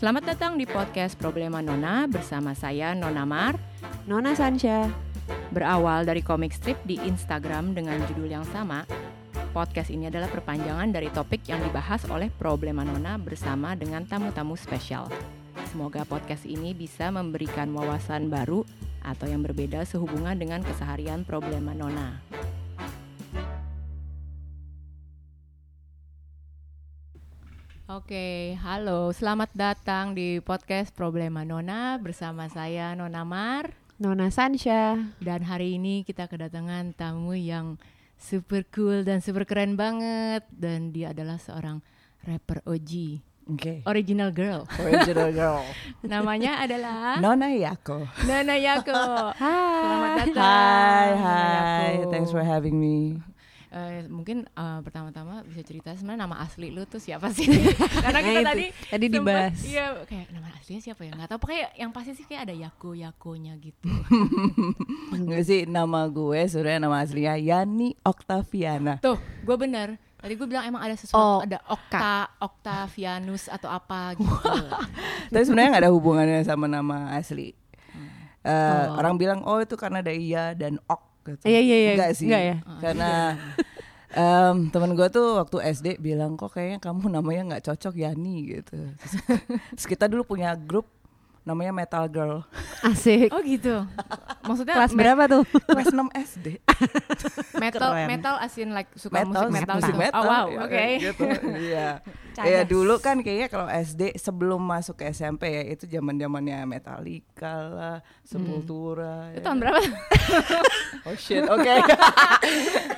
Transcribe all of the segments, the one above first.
Selamat datang di podcast Problema Nona bersama saya Nona Mar. Nona Sansha. Berawal dari komik strip di Instagram dengan judul yang sama, podcast ini adalah perpanjangan dari topik yang dibahas oleh Problema Nona bersama dengan tamu-tamu spesial. Semoga podcast ini bisa memberikan wawasan baru atau yang berbeda sehubungan dengan keseharian Problema Nona. Oke, halo, selamat datang di podcast Problema Nona bersama saya Nona Mar. Nona Sansha. Dan hari ini kita kedatangan tamu yang super cool dan super keren banget dan dia adalah seorang rapper OG. Oke. Original girl. Original girl. Namanya adalah Nona Yako. Nana Yako. Hai. Selamat datang. Hai, Nona hai. Thanks for having me. Eh, mungkin eh, pertama-tama bisa cerita sebenarnya nama asli lu tuh siapa sih? Karena kita Nah, itu. tadi Tadi dibahas. Iya, kayak nama aslinya siapa ya? Nggak tahu. Pokoknya yang pasti sih kayak ada Yako Yakonya gitu. Enggak sih nama gue sebenarnya nama aslinya Yani Octaviana. Tuh, gue bener. Tadi gue bilang emang ada sesuatu, Oh, ada Okta, Octavianus atau apa gitu. Tapi sebenarnya nggak ada hubungannya sama nama asli. Eh, Oh. Orang bilang oh itu karena ada iya dan ok. Gitu. Iya, iya, iya. Enggak sih. Enggak ya? Karena em, temen gue tuh waktu SD bilang kok kayaknya kamu namanya nggak cocok Yani gitu. Terus kita dulu punya grup namanya Metal Girl. Asik. oh gitu. Maksudnya Kelas berapa tuh? Kelas 6 SD. metal Keren. metal asin like suka metal, musik metal, musik gitu. metal, Oh wow, oke. kayak gitu. Iya. Cadas. Ya dulu kan kayaknya kalau SD sebelum masuk ke SMP ya itu zaman-zamannya Metallica lah, Sepultura. Itu ya. tahun berapa? Oh shit, oke.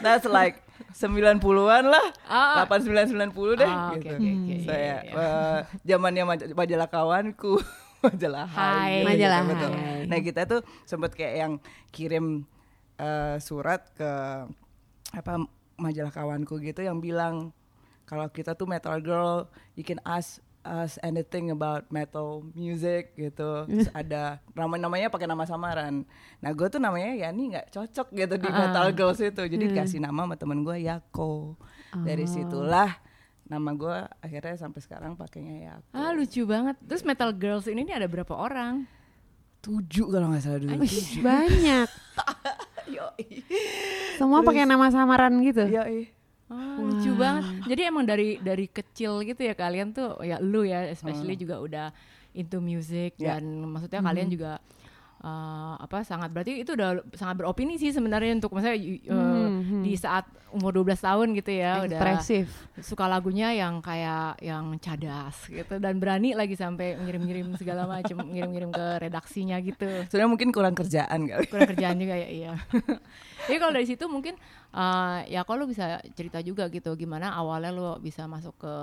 That's like 90-an lah. Oh. 89 90 deh Oh, oke, gitu. oke, oke, So iya, ya, iya. eh, zamannya maj- majalah kawanku, majalah Hai. Hai. gitu, Majalah betul. Hai. Nah, kita tuh sempet kayak yang kirim eh, surat ke apa majalah kawanku gitu yang bilang kalau kita tuh metal girl, you can ask us anything about metal music gitu. Terus ada nama namanya pakai nama samaran. Nah, gue tuh namanya Yani nggak cocok gitu di metal girls itu. Jadi dikasih nama sama temen gue Yako. Dari situlah nama gue akhirnya sampai sekarang pakainya Yako. Ah lucu banget. Terus metal girls ini nih ada berapa orang? Tujuh kalau nggak salah dulu. Wih, banyak. Yoi. Semua pakai nama samaran gitu. Yoi. Oh, lucu banget. Jadi emang dari dari kecil gitu ya kalian tuh ya lu ya especially juga udah into music Ya. dan maksudnya kalian juga uh, apa sangat berarti itu udah sangat beropini sih sebenarnya untuk misalnya uh, di saat umur 12 tahun gitu ya udah Ekspresif. suka lagunya yang kayak yang cadas gitu dan berani lagi sampai ngirim-ngirim segala macam ngirim-ngirim ke redaksinya gitu. Sebenarnya mungkin kurang kerjaan kali. kurang kerjaan juga ya iya. Jadi kalau dari situ mungkin uh, ya kalau lu bisa cerita juga gitu gimana awalnya lu bisa masuk ke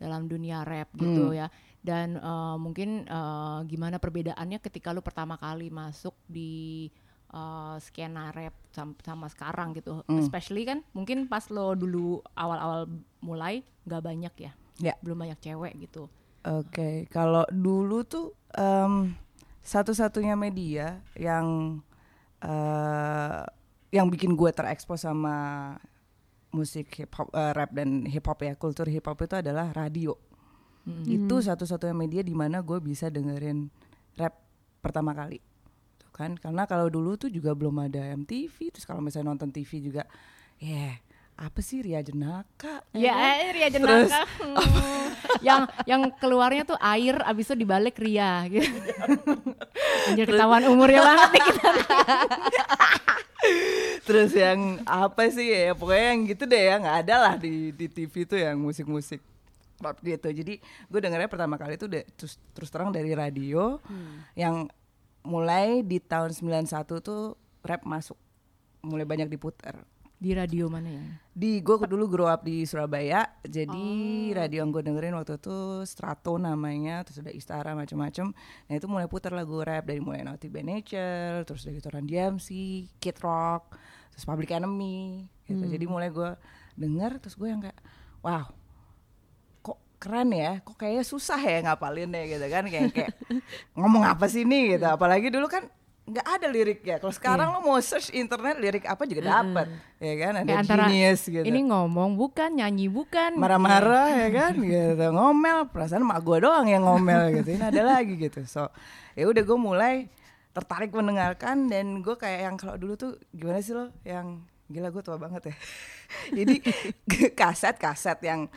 dalam dunia rap gitu ya dan uh, mungkin uh, gimana perbedaannya ketika lu pertama kali masuk di uh, skena rap sam- sama sekarang gitu especially kan mungkin pas lo dulu awal-awal mulai nggak banyak ya Ya. belum banyak cewek gitu Oke, kalau dulu tuh em, satu-satunya media yang eh, yang bikin gue terekspos sama musik hip hop, eh, rap dan hip hop ya, kultur hip hop itu adalah radio. Itu satu-satunya media di mana gue bisa dengerin rap pertama kali. Tuh kan, karena kalau dulu tuh juga belum ada MTV, terus kalau misalnya nonton TV juga, ya apa sih Ria Jenaka? Ya, kan? eh, Ria Terus- Jenaka. Hmm. yang yang keluarnya tuh air abis itu dibalik Ria gitu. Anjir ketahuan umurnya banget nih kita. Terus yang apa sih ya pokoknya yang gitu deh ya nggak ada lah di di TV tuh yang musik-musik gitu. Jadi gue dengernya pertama kali tuh udah terus terus terang dari radio yang mulai di tahun 91 tuh rap masuk mulai banyak diputar. Di radio mana ya? Di gue dulu grow up di Surabaya, jadi radio yang gue dengerin waktu itu Strato namanya, terus ada Istara macam-macam. Nah itu mulai putar lagu rap dari mulai Naughty by Nature, terus dari Toran DMC, Kid Rock, terus Public Enemy, gitu. Jadi mulai gue denger, terus gue yang kayak, wow, keren ya, kok kayaknya susah ya ngapalin ya gitu kan, kayak kayak ngomong apa sih nih gitu. Apalagi dulu kan nggak ada liriknya. Kalau sekarang lo mau search internet lirik apa juga dapat, ya kan? Ada Kayak antara genius gitu. ini ngomong bukan nyanyi bukan. Marah-marah ya kan? Gitu. Ngomel perasaan mak gue doang yang ngomel gitu. Ini ada lagi gitu. So ya udah gue mulai tertarik mendengarkan dan gue kayak yang kalau dulu tuh gimana sih lo? Yang gila gue tua banget ya. Jadi kaset kaset yang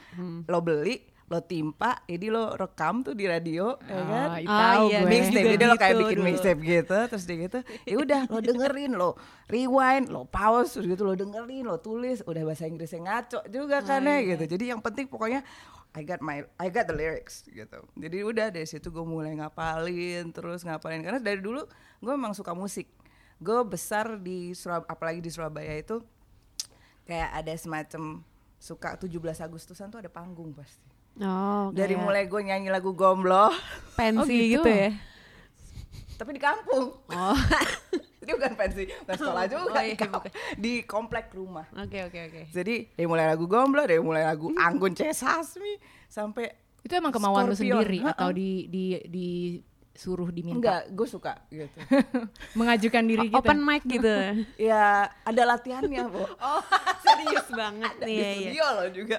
lo beli lo timpa jadi lo rekam tuh di radio ya kan? Oh, Oh, tahu iya, gue. mixtape jadi lo kayak gitu. bikin mixtape gitu terus dia gitu ya udah lo dengerin lo rewind lo pause terus gitu lo dengerin lo tulis udah bahasa Inggrisnya ngaco juga kan ya gitu. Jadi yang penting pokoknya I got my I got the lyrics gitu. Jadi udah dari situ gue mulai ngapalin terus ngapalin. Karena dari dulu gue memang suka musik. Gue besar di Surab apalagi di Surabaya itu kayak ada semacam suka 17 Agustusan tuh ada panggung pasti Oh, dari kayak mulai gue nyanyi lagu gomblo pensi Oh, gitu. gitu. ya. tapi di kampung Oh. Jadi bukan pensi, bukan sekolah juga, Oh, iya, di kamp- bukan. di komplek rumah. Oke, oke, oke. Jadi dari mulai lagu gomblo, dari mulai lagu Anggun C Sasmi sampai itu emang kemauan lu sendiri ha-ha. atau di di disuruh diminta enggak, gue suka gitu. mengajukan diri kita Open mic gitu. ya ada latihannya, Bu. oh, serius banget Ada nih. di Iya, iya. studio loh juga.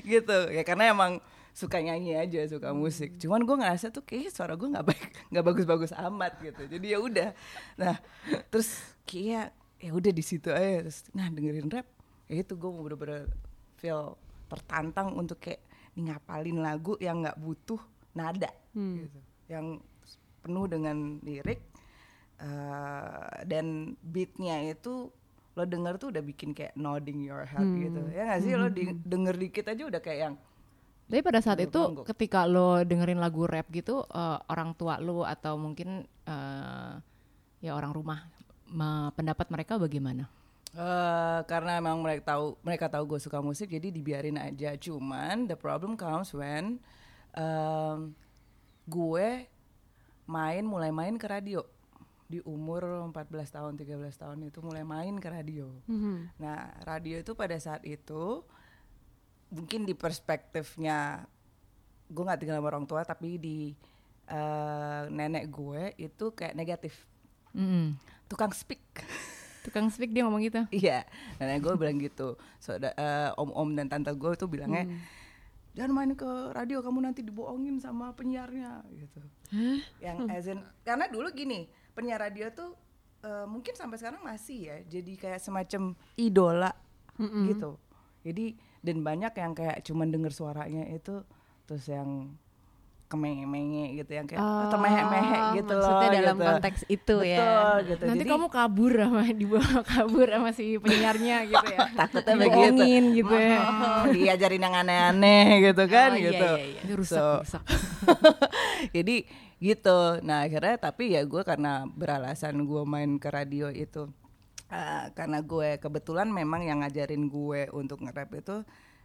gitu. Ya karena emang suka nyanyi aja, suka musik. Cuman gue ngerasa tuh kayak suara gue nggak baik, nggak bagus-bagus amat gitu. Jadi ya udah. Nah, terus kayak ya udah di situ aja. Terus, nah dengerin rap, ya itu gue mau bener-bener feel tertantang untuk kayak ngapalin lagu yang nggak butuh nada, gitu. Yang penuh dengan lirik eh, dan beatnya itu lo denger tuh udah bikin kayak nodding your head gitu ya nggak sih lo di- denger dikit aja udah kayak yang Tapi pada saat itu ketika lo dengerin lagu rap gitu eh, orang tua lo atau mungkin eh, ya orang rumah me- pendapat mereka bagaimana? eh karena emang mereka tahu mereka tahu gue suka musik jadi dibiarin aja cuman the problem comes when em, gue main mulai main ke radio di umur 14 tahun 13 tahun itu mulai main ke radio Mhm. Nah, radio itu pada saat itu mungkin di perspektifnya gue nggak tinggal sama orang tua tapi di eh, nenek gue itu kayak negatif. Mm-mm. tukang speak. Tukang speak dia ngomong gitu. iya. Nenek gue bilang gitu. So, om-om dan tante gue itu bilangnya jangan main ke radio kamu nanti dibohongin sama penyiarnya gitu. Yang as in- karena dulu gini penyiar radio tuh eh, mungkin sampai sekarang masih ya jadi kayak semacam idola gitu. Jadi dan banyak yang kayak cuman denger suaranya itu terus yang kemenge-menge gitu yang kayak Oh, termehek-mehek gitu maksudnya loh, dalam gitu. konteks itu ya. Betul, gitu Nanti Jadi- kamu kabur sama dibawa kabur sama si penyiarnya gitu ya. takutnya begitu gitu ya. Oh, diajarin yang aneh-aneh gitu kan Oh, iya, gitu iya, iya. Rusak, So, rusak. jadi gitu nah akhirnya tapi ya gue karena beralasan gue main ke radio itu eh, karena gue kebetulan memang yang ngajarin gue untuk nge-rap itu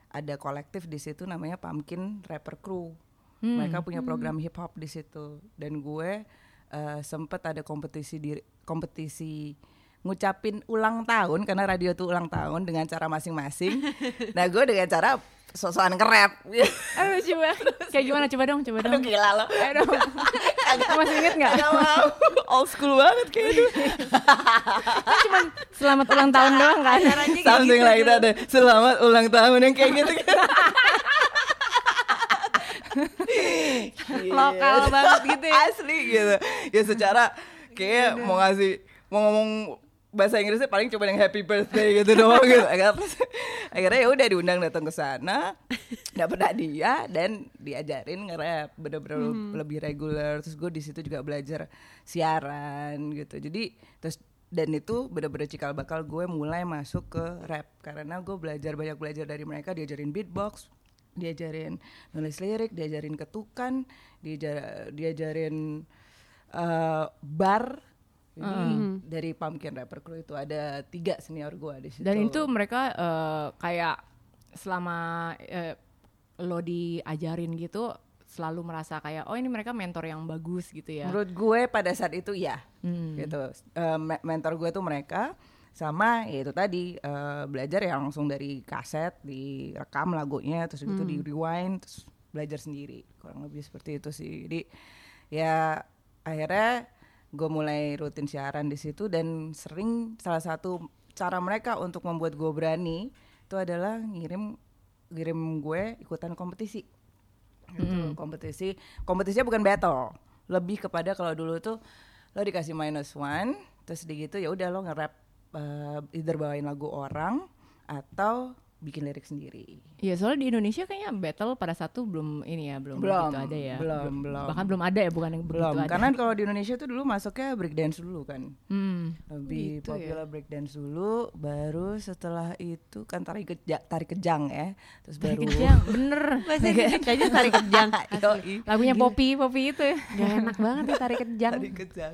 ada kolektif di situ namanya Pumpkin Rapper Crew. Mereka punya program hip hop di situ. Dan gue eh, sempet ada kompetisi di kompetisi ngucapin ulang tahun karena radio tuh ulang tahun dengan cara masing-masing. Nah gue dengan cara sosokan nge-rap Aduh coba. Kayak gimana coba dong, coba Aduh dong. gila lo Ayo dong. Masih inget nggak? Gak mau Old school banget kayak itu Kan cuma selamat ulang tahun doang kan. Something like that deh Selamat ulang tahun yang kayak gitu Lokal banget gitu ya. Asli gitu Ya secara Kayak mau ngasih Mau ngomong bahasa Inggrisnya paling cuma yang happy birthday gitu doang gitu. Akhirnya, akhirnya ya udah diundang datang ke sana. Dapet hadiah dan diajarin nge-rap bener-bener lebih reguler. Terus gue di situ juga belajar siaran gitu. Jadi terus dan itu bener-bener cikal bakal gue mulai masuk ke rap. Karena gue belajar banyak belajar dari mereka. Diajarin beatbox diajarin nulis lirik diajarin ketukan diajar, diajarin eh, bar jadi dari Pumpkin Rapper Crew itu ada tiga senior gue di situ. Dan itu mereka eh, kayak selama eh, lo diajarin gitu selalu merasa kayak oh ini mereka mentor yang bagus gitu ya. menurut gue pada saat itu ya Hmm. gitu. Me- mentor gue tuh mereka sama ya itu tadi eh, belajar ya langsung dari kaset direkam lagunya terus gitu di rewind terus belajar sendiri kurang lebih seperti itu sih. Jadi ya akhirnya gue mulai rutin siaran di situ dan sering salah satu cara mereka untuk membuat gue berani itu adalah ngirim ngirim gue ikutan kompetisi. Gitu, kompetisi kompetisinya bukan battle. Lebih kepada kalau dulu tuh lo dikasih minus one terus di gitu ya udah lo nge-rap uh, either bawain lagu orang atau bikin lirik sendiri. Iya soalnya di Indonesia kayaknya battle pada satu belum ini ya belum, Belum, begitu ada ya. belum, belum. bahkan belum ada ya bukan yang belum ada. karena kalau di Indonesia tuh dulu masuknya breakdance dulu kan. Hmm. lebih Gitu ya. populer breakdance dulu baru setelah itu kan tarik kejang, tarik kejang ya terus baru kejang bener. Aja tarik kejang. Lagunya Poppy Poppy itu ya. Gak enak banget nih tarik kejang. tarik kejang.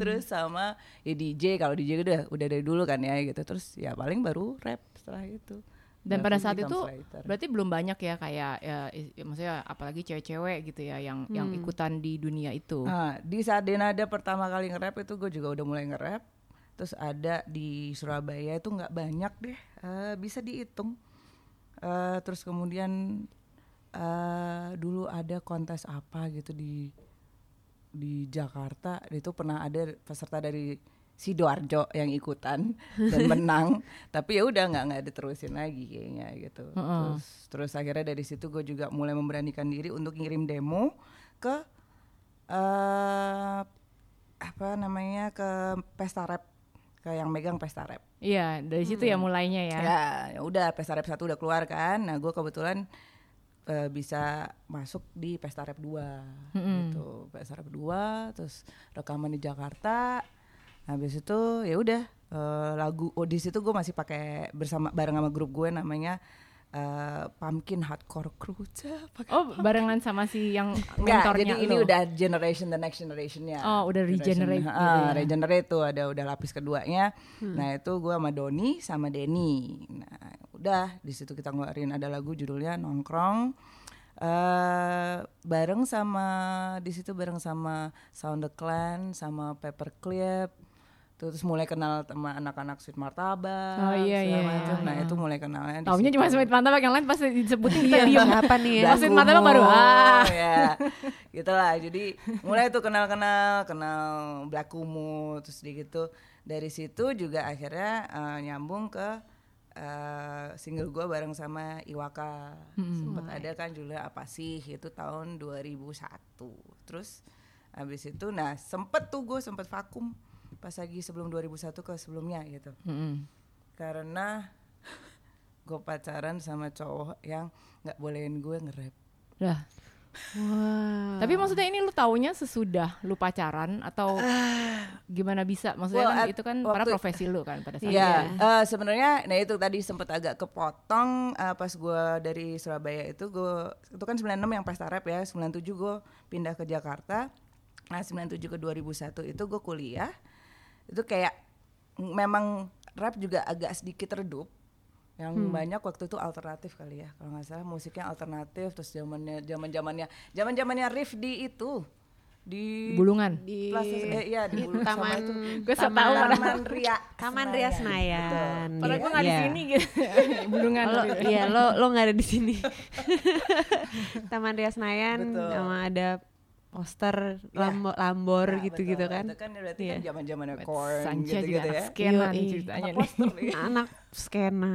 Terus sama ya DJ kalau DJ udah udah dari dulu kan ya gitu. Terus ya paling baru rap setelah itu dan pada saat itu writer. berarti belum banyak ya kayak ya, ya, maksudnya apalagi cewek-cewek gitu ya yang yang ikutan di dunia itu Nah, di saat Denada pertama kali nge-rap itu gue juga udah mulai nge-rap. Terus ada di Surabaya itu nggak banyak deh, eh, bisa dihitung. Eh, terus kemudian eh, dulu ada kontes apa gitu di di Jakarta, itu pernah ada peserta dari Sidoarjo yang ikutan dan menang, tapi ya udah nggak nggak diterusin lagi kayaknya gitu. Terus terus akhirnya dari situ gue juga mulai memberanikan diri untuk ngirim demo ke eh apa namanya ke pesta rap ke yang megang pesta rap. iya dari situ ya mulainya ya Ya, ya udah pesta rap satu udah keluar kan. Nah, gue kebetulan eh, bisa masuk di pesta rap 2 gitu. Pesta rap 2 terus rekaman di Jakarta. Habis itu ya udah eh, lagu oh di situ gue masih pakai bersama bareng sama grup gue namanya eh, Pumpkin Hardcore Crew. Pakai oh barengan sama si yang mentornya jadi ini lo. udah generation the next generationnya. Oh, udah regenerate Generation- gitu ya. regenerate tuh ada udah lapis keduanya. Nah itu gue sama Doni sama Denny. Nah udah di situ kita ngeluarin ada lagu judulnya Nongkrong. eh bareng sama di situ bareng sama Sound the Clan sama Paperclip. Terus mulai kenal sama anak-anak Sweet Martabak. Oh, iya, segala iya, macam. iya, Nah iya. itu mulai kenalnya. situ. cuma Sweet Martabak yang lain pasti disebutin kita Iya, diem siapa nih ya? Sweet Martabak baru ah ya gitu lah jadi mulai tuh kenal kenal Black Kumu terus di gitu dari situ juga akhirnya eh, nyambung ke eh, single gue bareng sama Iwaka sempet ada kan Julia apa sih itu tahun 2001 terus habis itu nah sempet tuh gue sempet vakum pas lagi sebelum 2001 ke sebelumnya gitu Mm-mm. karena gue pacaran sama cowok yang nggak bolehin gue nge-rap Lah, Wah. tapi maksudnya ini lu taunya sesudah lu pacaran atau gimana bisa? Maksudnya Well, kan itu kan para profesi lu kan pada saat Iya, itu. eh, sebenarnya nah itu tadi sempat agak kepotong eh, pas gua dari Surabaya itu gue itu kan 96 yang pesta rap ya, 97 gue pindah ke Jakarta. Nah, 97 ke 2001 itu gue kuliah. Itu kayak memang rap juga agak sedikit redup. Yang banyak waktu itu alternatif kali ya, kalau nggak salah musiknya alternatif terus zamannya zaman-zamannya zaman-zamannya riff di itu di Bulungan. di Plaza- eh, iya, di Bulu- sama Taman itu. Gue so tau Taman Ria. Taman Ria Senayan. Padahal gue nggak di Iya. sini gitu. Bulungan. lo iya lo lo nggak ada di sini Taman Ria Senayan sama ada poster Iya. lambo, lambor Nah, gitu-gitu betul. kan Itu kan berarti Iya. kan zaman-zamannya corn Sanca juga gitu-gitu anak ya. skena nih Yoi. ceritanya Anak nih. anak skena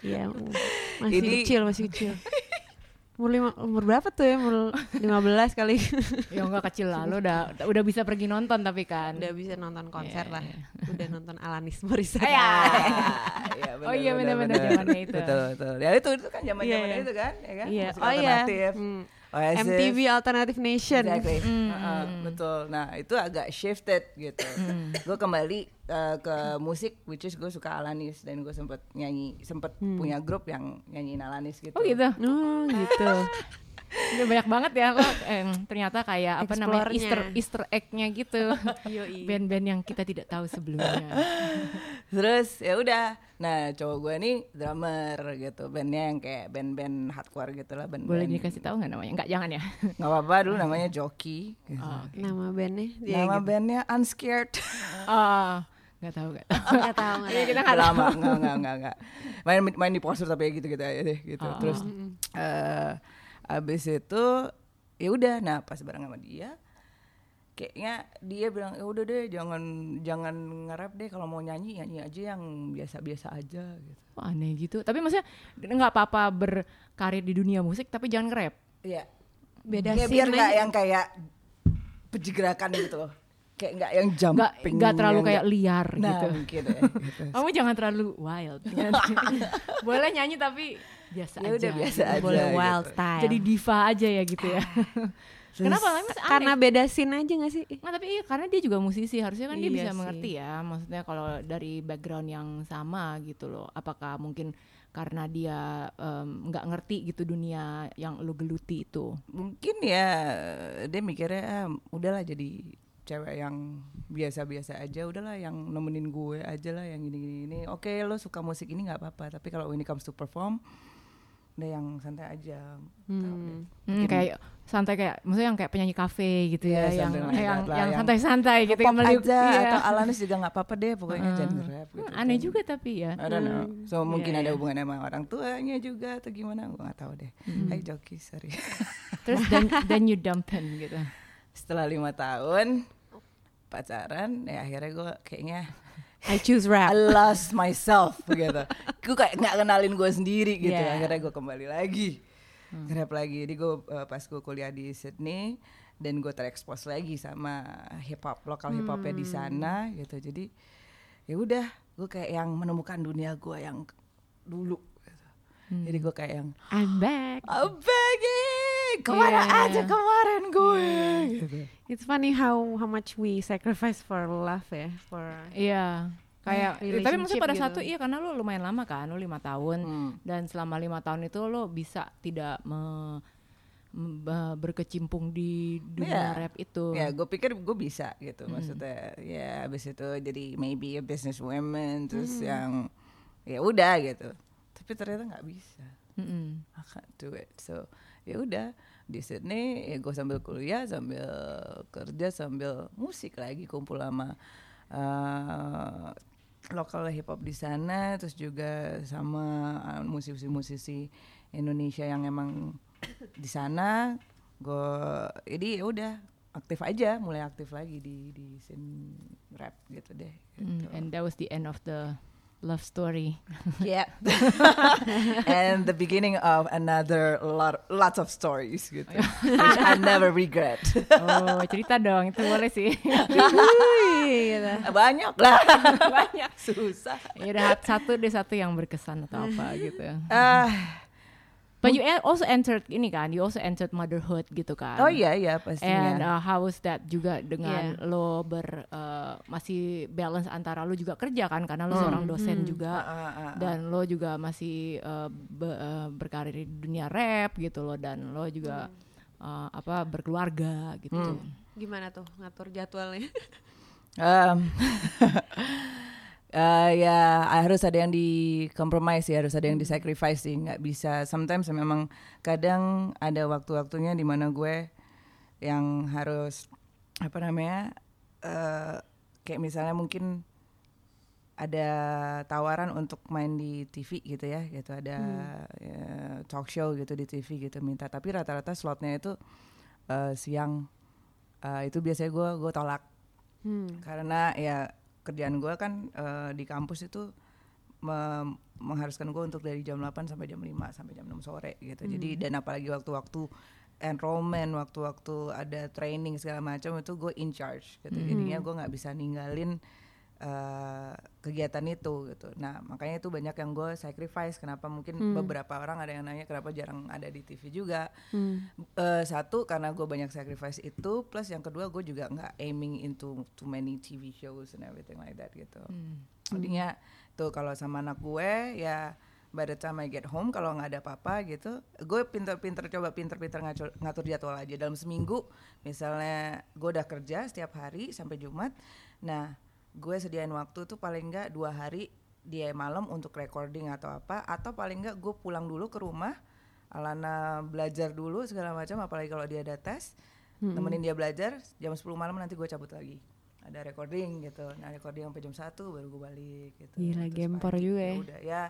Iya masih Ini- kecil masih kecil umur lima, umur berapa tuh ya umur 15 kali Ya enggak kecil lah, lu udah udah bisa pergi nonton tapi kan. udah bisa nonton konser Iya, lah iya. udah nonton Alanis Morissette Iya. Iya, Oh iya, bener-bener bener. zamannya itu. Betul betul. Ya itu itu kan zaman-zamannya Iya, iya. itu kan, ya kan? iya Musik oh iya alternatif. Hmm. Oasis. MTV Alternative Nation Exactly. Mm, Heeh, mm, betul. Nah, itu agak shifted gitu. gue kembali uh, ke musik which is gue suka Alanis dan gue sempet nyanyi sempet punya grup yang nyanyiin Alanis gitu. Oh gitu. oh gitu Udah banyak banget ya lo eh, ternyata kayak apa namanya. Easter Easter egg-nya gitu. Band-band yang kita tidak tahu sebelumnya. Terus ya udah. Nah, cowok gue nih drummer gitu. Bandnya yang kayak band-band hardcore gitu lah, band Boleh dikasih tahu nggak namanya? Enggak, jangan ya. nggak apa-apa dulu namanya Joki. gitu. Oh, nama bandnya dia Nama gitu. bandnya Unscared. oh nggak tahu nggak tahu. nggak tahu nggak Iya, tahu. kita Udah lama nggak nggak nggak nggak. Main main di poster tapi gitu-gitu aja deh gitu. Oh. Terus eh abis itu ya udah nah pas bareng sama dia kayaknya dia bilang ya udah deh jangan jangan nge-rap deh kalau mau nyanyi nyanyi aja yang biasa-biasa aja gitu Wah, aneh gitu. Tapi maksudnya nggak apa-apa berkarir di dunia musik tapi jangan nge-rap. Iya. Beda scene biar nggak yang kayak pejigrakan gitu loh. Kayak nggak yang jumping. nggak terlalu kayak nggak- liar Nah, gitu. mungkin ya, gitu. Kamu jangan terlalu wild. Boleh nyanyi tapi biasa Ya aja. udah biasa aja. Boleh gitu. wild style. Jadi diva aja ya gitu ya. Kenapa? Aneh. Karena beda scene aja gak sih? Nggak, tapi iya karena dia juga musisi harusnya kan dia Iya bisa sih. mengerti ya maksudnya kalau dari background yang sama gitu loh apakah mungkin karena dia nggak ngerti gitu dunia yang lu geluti itu Mungkin ya dia mikirnya ah, udahlah jadi cewek yang biasa-biasa aja udahlah yang nemenin gue aja lah yang gini-gini ini oke lo suka musik ini nggak apa-apa tapi kalau it comes to perform udah yang santai aja deh. Hmm, kayak santai kayak maksudnya yang kayak penyanyi kafe gitu ya, Iya, yang yang yang santai-santai gitu yang meliuk- aja iya. atau Alanis juga nggak apa-apa deh pokoknya jangan rap gitu Hmm, aneh Jangan- juga tapi ya I don't know. So mungkin Iya, ada iya. hubungannya sama orang tuanya juga atau gimana? Gue gak tahu deh. Hai Joki, sorry. terus dan dan you dump him gitu Setelah lima tahun pacaran, ya akhirnya gue kayaknya I choose I rap. lost myself gitu. Gue kayak nggak kenalin gue sendiri gitu. Yeah. Akhirnya gue kembali lagi, rap lagi. Jadi gue uh, pas gue kuliah di Sydney dan gue terekspos lagi sama hip hop lokal hip hopnya di sana gitu. Jadi ya udah, gue kayak yang menemukan dunia gue yang dulu. Gitu. Jadi gue kayak yang I'm back. I'm begging, ke mana Iya. aja kemarin gue? Gitu. It's funny how how much we sacrifice for love ya, for Iya. Kayak, Hmm, tapi maksudnya pada relationship satu gitu. iya karena lu lumayan lama kan, lu lima tahun Hmm. dan selama lima tahun itu lo bisa tidak me- berkecimpung di dunia Iya. rap itu. Ya, gue pikir gue bisa gitu. Maksudnya ya abis itu jadi maybe a business woman terus yang ya udah gitu. Tapi ternyata nggak bisa. Mm-mm. I can't do it. So ya udah di Sydney ya gue sambil kuliah sambil kerja sambil musik lagi kumpul sama uh, lokal hip hop di sana terus juga sama uh, musisi-musisi Indonesia yang emang di sana gue jadi ya udah aktif aja mulai aktif lagi di di scene rap gitu deh Mm, gitu. and that was the end of the love story. Yeah. and the beginning of another lot lots of stories gitu. Which I never regret. oh, cerita dong, itu boleh sih. Gitu. Banyak lah. Banyak. Susah. Ya udah satu deh satu yang berkesan atau apa gitu. Ah, But you en- also entered ini kan, you also entered motherhood gitu kan. oh iya iya And pastinya. uh, how was that juga dengan Yeah. lo ber uh, masih balance antara lo juga kerja kan karena lo seorang dosen juga Ah, ah, ah. dan lo juga masih uh, be- uh, berkarir di dunia rap gitu loh dan lo juga uh, apa berkeluarga gitu. Gimana tuh ngatur jadwalnya? Um, eh, ya harus ada yang di compromise ya harus ada yang di sacrifice sih nggak bisa. Sometimes memang kadang ada waktu-waktunya di mana gue yang harus apa namanya eh kayak misalnya mungkin ada tawaran untuk main di TV gitu ya gitu. Ada ya, talk show gitu di TV gitu minta. Tapi rata-rata slotnya itu eh, siang. Eh, itu biasanya gue gue tolak. Hmm. karena ya kerjaan gue kan eh, di kampus itu me- mengharuskan gue untuk dari jam 8 sampai jam 5 sampai jam 6 sore gitu. Jadi dan apalagi waktu-waktu enrollment, waktu-waktu ada training segala macam itu gue in charge gitu. Jadinya gue nggak bisa ninggalin eh, kegiatan itu gitu. Nah makanya itu banyak yang gue sacrifice. Kenapa mungkin beberapa orang ada yang nanya kenapa jarang ada di TV juga. Eh, satu karena gue banyak sacrifice itu, plus yang kedua gue juga nggak aiming into too many TV shows and everything like that gitu. Jadinya tuh kalau sama anak gue ya by the time I get home kalau nggak ada apa-apa gitu, gue pinter-pinter coba pinter-pinter ngatur, ngatur jadwal aja dalam seminggu. Misalnya gue udah kerja setiap hari sampai Jumat, nah gue sediain waktu tuh paling nggak dua hari dia malam untuk recording atau apa, atau paling nggak gue pulang dulu ke rumah Alana belajar dulu segala macam apalagi kalau dia ada tes nemenin dia belajar jam 10 malam nanti gue cabut lagi. Ada recording gitu. Nah recording sampai jam 1 baru gue balik gitu. Gila, Terus gempor pagi, juga ya ya. udah ya.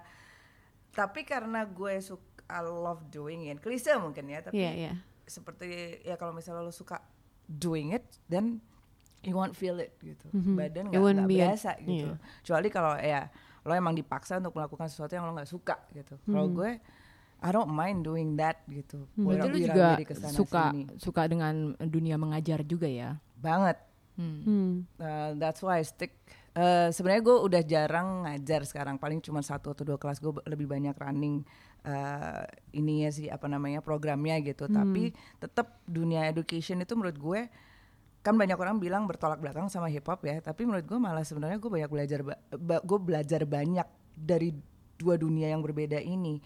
Tapi karena gue suka I love doing it. Klise mungkin ya tapi Iya, iya. seperti ya kalau misalnya lo suka doing it dan you won't feel it gitu Mhm. badan nggak biasa gitu iya. kecuali kalau ya lo emang dipaksa untuk melakukan sesuatu yang lo nggak suka gitu kalau Mhm. gue I don't mind doing that gitu Hmm. Berarti Wira- juga suka sini. suka dengan dunia mengajar juga ya. banget Hmm. Hmm. Uh, that's why I stick. Uh, Sebenarnya gue udah jarang ngajar sekarang, paling cuma satu atau dua kelas gue lebih banyak running uh, ini ya sih apa namanya programnya gitu. Tapi tetap dunia education itu menurut gue kan banyak orang bilang bertolak belakang sama hip hop ya. Tapi menurut gue malah sebenarnya gue banyak belajar, gue belajar banyak dari dua dunia yang berbeda ini.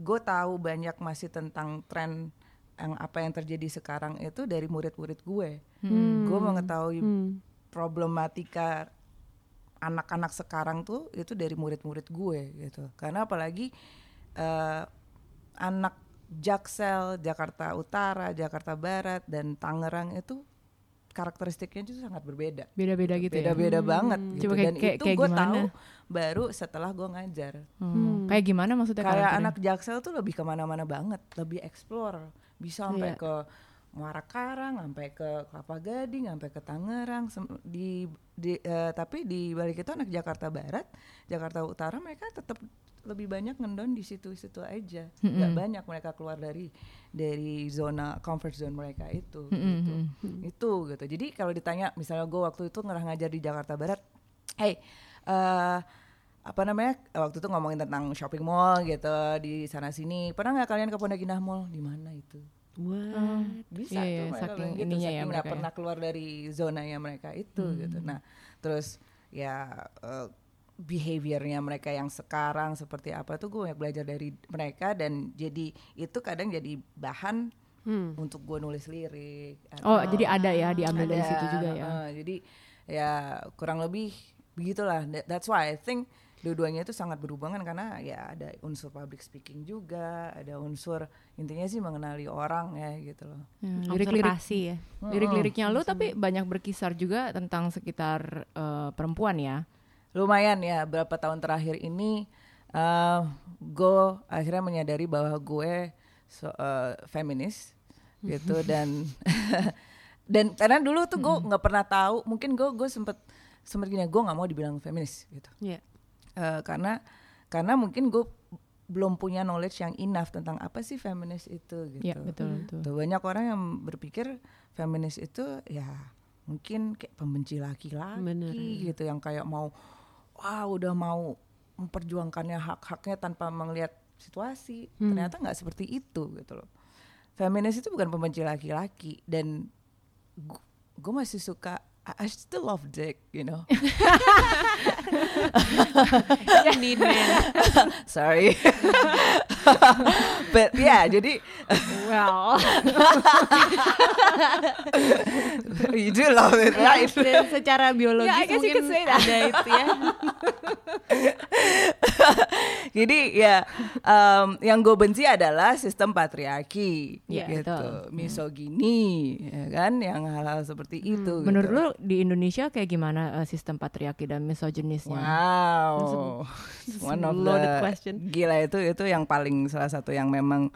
Gue tahu banyak masih tentang tren yang apa yang terjadi sekarang itu dari murid-murid gue. Gue mengetahui Hmm. problematika anak-anak sekarang tuh itu dari murid-murid gue gitu karena apalagi eh, anak Jaksel, Jakarta Utara, Jakarta Barat dan Tangerang itu karakteristiknya itu sangat berbeda Beda-beda gitu ya. beda-beda banget gitu Coba kayak- dan kayak- itu gue tahu baru setelah gue ngajar Hmm. Kayak gimana maksudnya kayak karakternya? anak Jaksel tuh lebih ke mana-mana banget lebih explore bisa sampai Iya. ke Muara Karang sampai ke Kelapa Gading sampai ke Tangerang di, di eh, tapi di balik itu anak Jakarta Barat Jakarta Utara mereka tetap lebih banyak ngendon di situ-situ aja. Nggak banyak mereka keluar dari dari zona comfort zone mereka itu gitu. itu gitu. Jadi kalau ditanya misalnya gue waktu itu ngerah ngajar di Jakarta Barat hey eh apa namanya waktu itu ngomongin tentang shopping mall gitu di sana sini pernah nggak kalian ke Pondok Indah Mall? Di mana itu? What? bisa Iya, tuh iya, mereka saking gitu, ininya ya saking nggak mereka ya. pernah keluar dari zonanya mereka itu gitu. Nah terus ya eh, behaviornya mereka yang sekarang seperti apa tuh gue banyak belajar dari mereka dan jadi itu kadang jadi bahan Hmm. untuk gue nulis lirik Oh, atau- jadi ada ya diambil dari ada, situ juga ya. eh, jadi ya kurang lebih begitulah. That- That's why I think dua-duanya itu sangat berhubungan karena ya ada unsur public speaking juga, ada unsur intinya sih mengenali orang ya gitu loh. Ya, lirik-lirik Observasi ya. lirik-liriknya lu tapi banyak berkisar juga tentang sekitar eh, perempuan ya. Lumayan ya berapa tahun terakhir ini uh, gue akhirnya menyadari bahwa gue so, uh, feminis gitu dan dan karena dulu tuh gue nggak pernah tahu mungkin gue gue sempet sempet gini gue nggak mau dibilang feminis gitu Iya. Eh, karena karena mungkin gue belum punya knowledge yang enough tentang apa sih feminis itu gitu. Iya, betul betul. Tuh, banyak orang yang berpikir feminis itu ya mungkin kayak pembenci laki-laki gitu yang kayak mau wah udah mau memperjuangkannya hak-haknya tanpa melihat situasi. Ternyata nggak seperti itu gitu loh. Feminis itu bukan pembenci laki-laki dan gue masih suka I I still love dick, you know. Need man. Sorry. But yeah, jadi Well. you do love it, right? Dan secara biologis Yeah, I guess you mungkin could say that. ada itu ya. Jadi ya um, yang gue benci adalah sistem patriarki, Iya, gitu, betul. misogini, ya kan, yang hal-hal seperti itu. Menurut gitu. lu di Indonesia kayak gimana eh, sistem patriarki dan misoginisnya? Wow, one of loaded the question. gila itu itu yang paling salah satu yang memang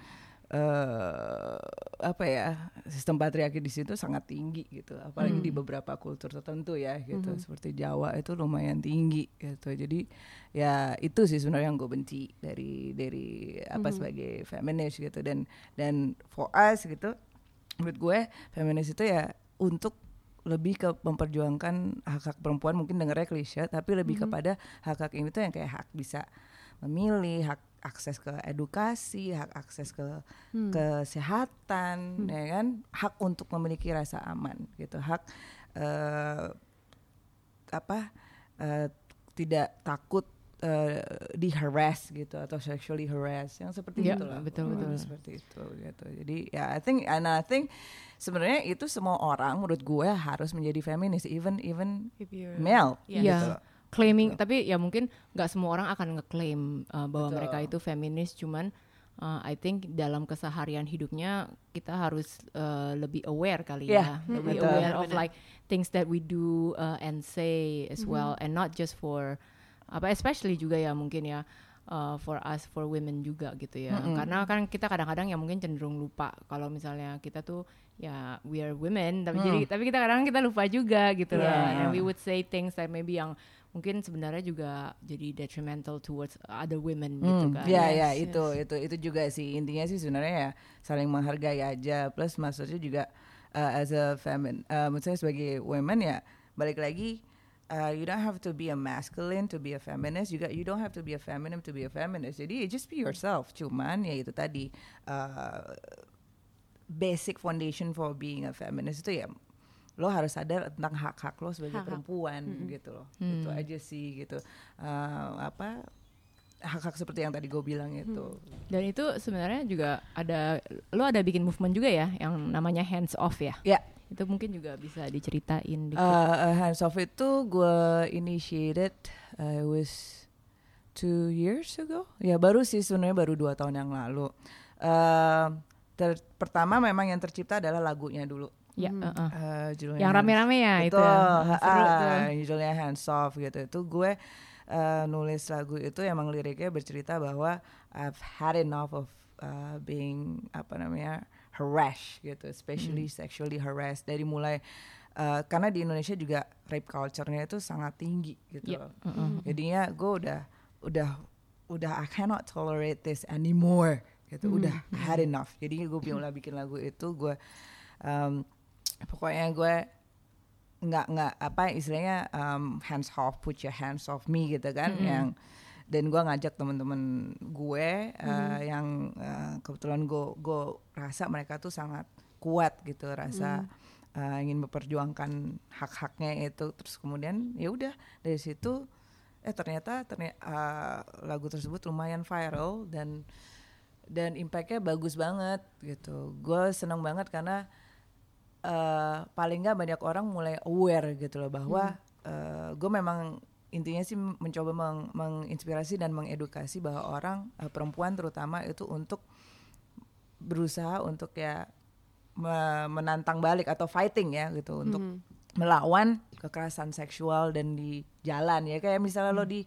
eh apa ya sistem patriarki di situ sangat tinggi gitu, apalagi di beberapa kultur tertentu ya gitu, seperti Jawa itu lumayan tinggi gitu. Jadi ya itu sih sebenarnya yang gue benci dari dari apa sebagai feminis gitu. Dan dan for us gitu, menurut gue feminis itu ya untuk lebih ke memperjuangkan hak hak perempuan mungkin dengarnya klise tapi lebih kepada hak hak ini tuh yang kayak hak bisa memilih hak akses ke edukasi hak akses ke kesehatan ya kan hak untuk memiliki rasa aman gitu hak eh, apa eh, tidak takut eh, di harass gitu atau sexually harass yang seperti Iya, itu lah betul, betul. seperti itu gitu jadi ya I think and I think sebenarnya itu semua orang menurut gue harus menjadi feminis even even If you're- male Iya. gitu Iya. Claiming tapi ya mungkin nggak semua orang akan ngeklaim uh, bahwa Betul. mereka itu feminis cuman uh, I think dalam keseharian hidupnya kita harus uh, lebih aware kali Iya, ya. Lebih betul. aware of like things that we do uh, and say as well and not just for apa especially juga ya mungkin ya uh, for us for women juga gitu ya. Karena kan kita kadang-kadang ya mungkin cenderung lupa kalau misalnya kita tuh ya we are women tapi jadi tapi kita kadang kita lupa juga gitu loh. Yeah. and we would say things that maybe yang mungkin sebenarnya juga jadi detrimental towards other women gitu Hmm, kan. ya ya Yes, itu itu itu juga sih. Intinya sih sebenarnya ya saling menghargai aja. Plus maksudnya juga uh, as a femin uh, maksudnya sebagai women ya balik lagi uh, you don't have to be a masculine to be a feminist. Juga you don't have to be a feminine to be a feminist. Jadi you just be yourself. Cuman ya itu tadi uh, basic foundation for being a feminist itu ya lo harus sadar tentang hak-hak lo sebagai Hak-hak. perempuan gitu loh. Itu aja sih gitu. Uh, apa hak-hak seperti yang tadi gue bilang itu. Dan itu sebenarnya juga ada lo ada bikin movement juga ya yang namanya hands off ya? Ya. Itu mungkin juga bisa diceritain dikit. uh, uh, hands off itu gue initiated uh, it was two years ago. Ya baru sih sebenarnya baru dua tahun yang lalu. Uh, ter- pertama memang yang tercipta adalah lagunya dulu ya Hmm. uh-uh. Uh, judulnya yang rame-rame ya itu Betul, ya. seru tuh judulnya hands off gitu. Itu gue uh, nulis lagu itu emang liriknya bercerita bahwa I've had enough of uh, being apa namanya harassed gitu, especially sexually harassed dari mulai uh, karena di Indonesia juga rape culture-nya itu sangat tinggi gitu. Iya, loh. uh-uh. Jadinya gue udah udah udah I cannot tolerate this anymore gitu. Udah had enough. Jadi gue bilang bikin lagu itu gue um, pokoknya gue nggak nggak apa istilahnya um, hands off put your hands off me gitu kan yang dan gue ngajak temen-temen gue uh, yang uh, kebetulan gue gue rasa mereka tuh sangat kuat gitu rasa uh, ingin memperjuangkan hak-haknya itu. Terus kemudian ya udah dari situ eh ternyata ternyata lagu tersebut lumayan viral dan dan impactnya bagus banget gitu. Gue seneng banget karena eh paling nggak banyak orang mulai aware gitu loh bahwa gue memang intinya sih mencoba meng- menginspirasi dan mengedukasi bahwa orang eh, perempuan terutama itu untuk berusaha untuk ya me- menantang balik atau fighting ya gitu untuk melawan kekerasan seksual dan di jalan ya. Kayak misalnya lo di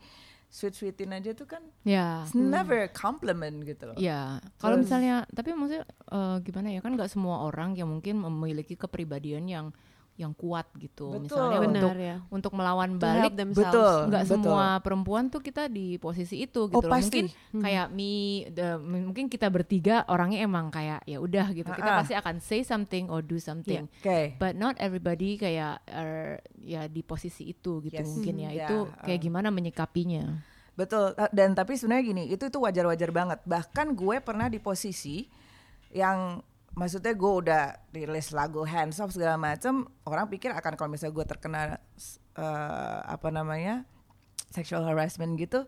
sweet sweetin aja tuh kan ya it's never a compliment gitu loh. Ya, kalau Terus- misalnya, tapi maksudnya eh, gimana ya kan nggak semua orang yang mungkin memiliki kepribadian yang yang kuat gitu. Betul. Misalnya Benar untuk ya. untuk melawan To balik. Betul. nggak betul. semua perempuan tuh kita di posisi itu gitu Oh, loh. pasti. Mungkin kayak me, the- mungkin kita bertiga orangnya emang kayak ya udah gitu. Kita Ah-ah. pasti akan say something or do something. oke But not everybody kayak are, ya di posisi itu gitu Yes. mungkin ya. Hmm. Itu Ya, kayak gimana menyikapinya? Betul, ta- dan tapi sebenarnya gini, itu itu wajar-wajar banget. Bahkan gue pernah di posisi yang maksudnya gue udah rilis lagu hands off segala macem, orang pikir akan kalau misalnya gue terkena eh, apa namanya sexual harassment gitu,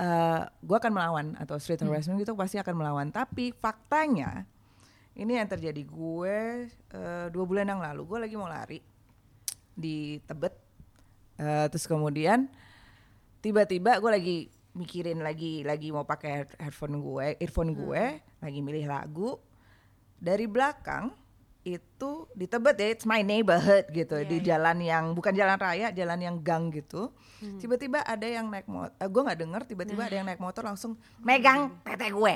eh, gue akan melawan atau street harassment gitu pasti akan melawan. Tapi faktanya ini yang terjadi. Gue eh, dua bulan yang lalu gue lagi mau lari di Tebet, Eh, terus kemudian tiba-tiba gue lagi mikirin lagi lagi mau pakai head- headphone gue earphone gue lagi milih lagu dari belakang itu di Tebet ya it's my neighborhood gitu di jalan yang bukan jalan raya jalan yang gang gitu tiba-tiba ada yang naik motor gue nggak denger tiba-tiba ada yang naik motor langsung megang tete gue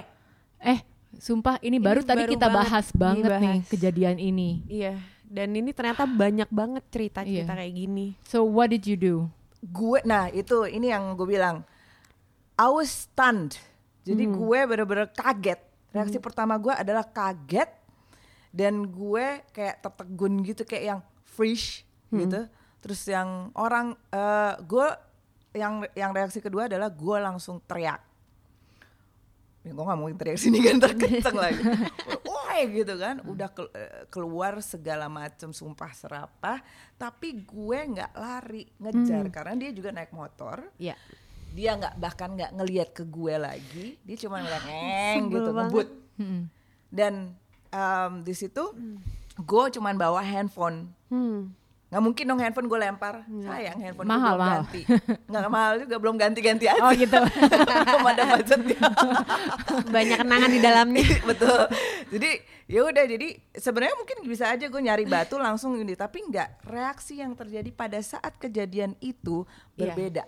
Eh, sumpah ini baru tadi baru kita banget bahas banget nih dibahas. kejadian ini. Iya. Dan ini ternyata banyak banget cerita-cerita Iya. kayak gini. So what did you do? gue nah itu ini yang gue bilang I was stunned jadi gue bener-bener kaget reaksi pertama gue adalah kaget dan gue kayak tertegun gitu kayak yang fresh gitu. Terus yang orang eh, gue yang yang reaksi kedua adalah gue langsung teriak. Ya, gue gak mungkin teriak sini kan terkenceng lagi. Woi gitu kan. Udah ke- eh, keluar segala macam sumpah serapah. Tapi gue nggak lari ngejar. Karena dia juga naik motor. Ya. Dia nggak bahkan nggak ngelihat ke gue lagi dia cuma ngeliat neng gitu banget. ngebut Mm-mm. dan em, di situ gue cuman bawa handphone Hmm. nggak mungkin dong handphone gue lempar sayang handphone gue Mahal, belum mahal. ganti nggak mahal juga belum ganti-ganti aja Oh gitu. belum ada budgetnya Banyak kenangan di dalamnya. betul jadi ya udah jadi sebenarnya mungkin bisa aja gue nyari batu langsung ini tapi nggak reaksi yang terjadi pada saat kejadian itu Iya. berbeda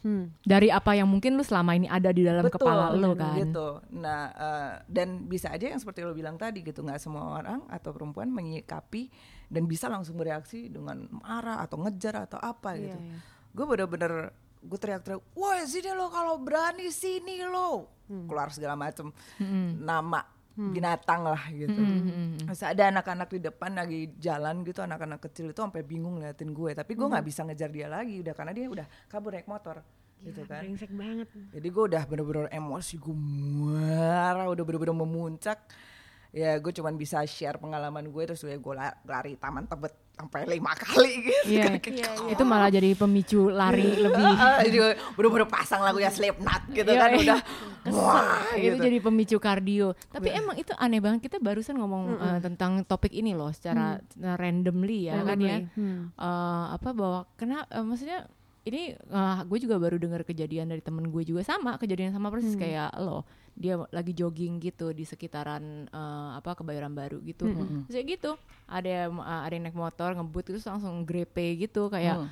Hmm. dari apa yang mungkin lu selama ini ada di dalam Betul, kepala lu kan. gitu nah eh, dan bisa aja yang seperti lo bilang tadi gitu nggak semua orang atau perempuan menyikapi dan bisa langsung bereaksi dengan marah atau ngejar atau apa Iya, gitu iya. gue bener-bener gue teriak-teriak wah sini lo kalau berani sini lo Hmm. keluar segala macem Mm-mm. nama binatang lah gitu. Mm-mm. Terus ada anak-anak di depan lagi jalan gitu anak-anak kecil itu sampai bingung ngeliatin gue. Tapi gue nggak bisa ngejar dia lagi udah karena dia udah kabur naik motor gitu kan. Brengsek banget. jadi gue udah bener-bener emosi gue marah udah bener-bener memuncak. Ya gue cuman bisa share pengalaman gue terus gue gue la- lari taman tebet sampai lima kali gitu Iya, Kayak- itu malah jadi pemicu lari lebih. Ah, jadi bener-bener pasang lagu ya Slipknot gitu Iya, kan iya. udah wah itu gitu. jadi pemicu kardio. Tapi emang itu aneh banget kita barusan ngomong eh, tentang topik ini loh secara secara randomly ya kan ya. Hmm. Eh, apa bahwa kena eh, maksudnya ini eh, gue juga baru dengar kejadian dari temen gue juga sama kejadian sama persis kayak lo. Dia lagi jogging gitu di sekitaran eh, apa kebayoran baru gitu. Terus ya gitu ada yang eh, ada yang naik motor ngebut terus langsung grepe gitu kayak Hmm.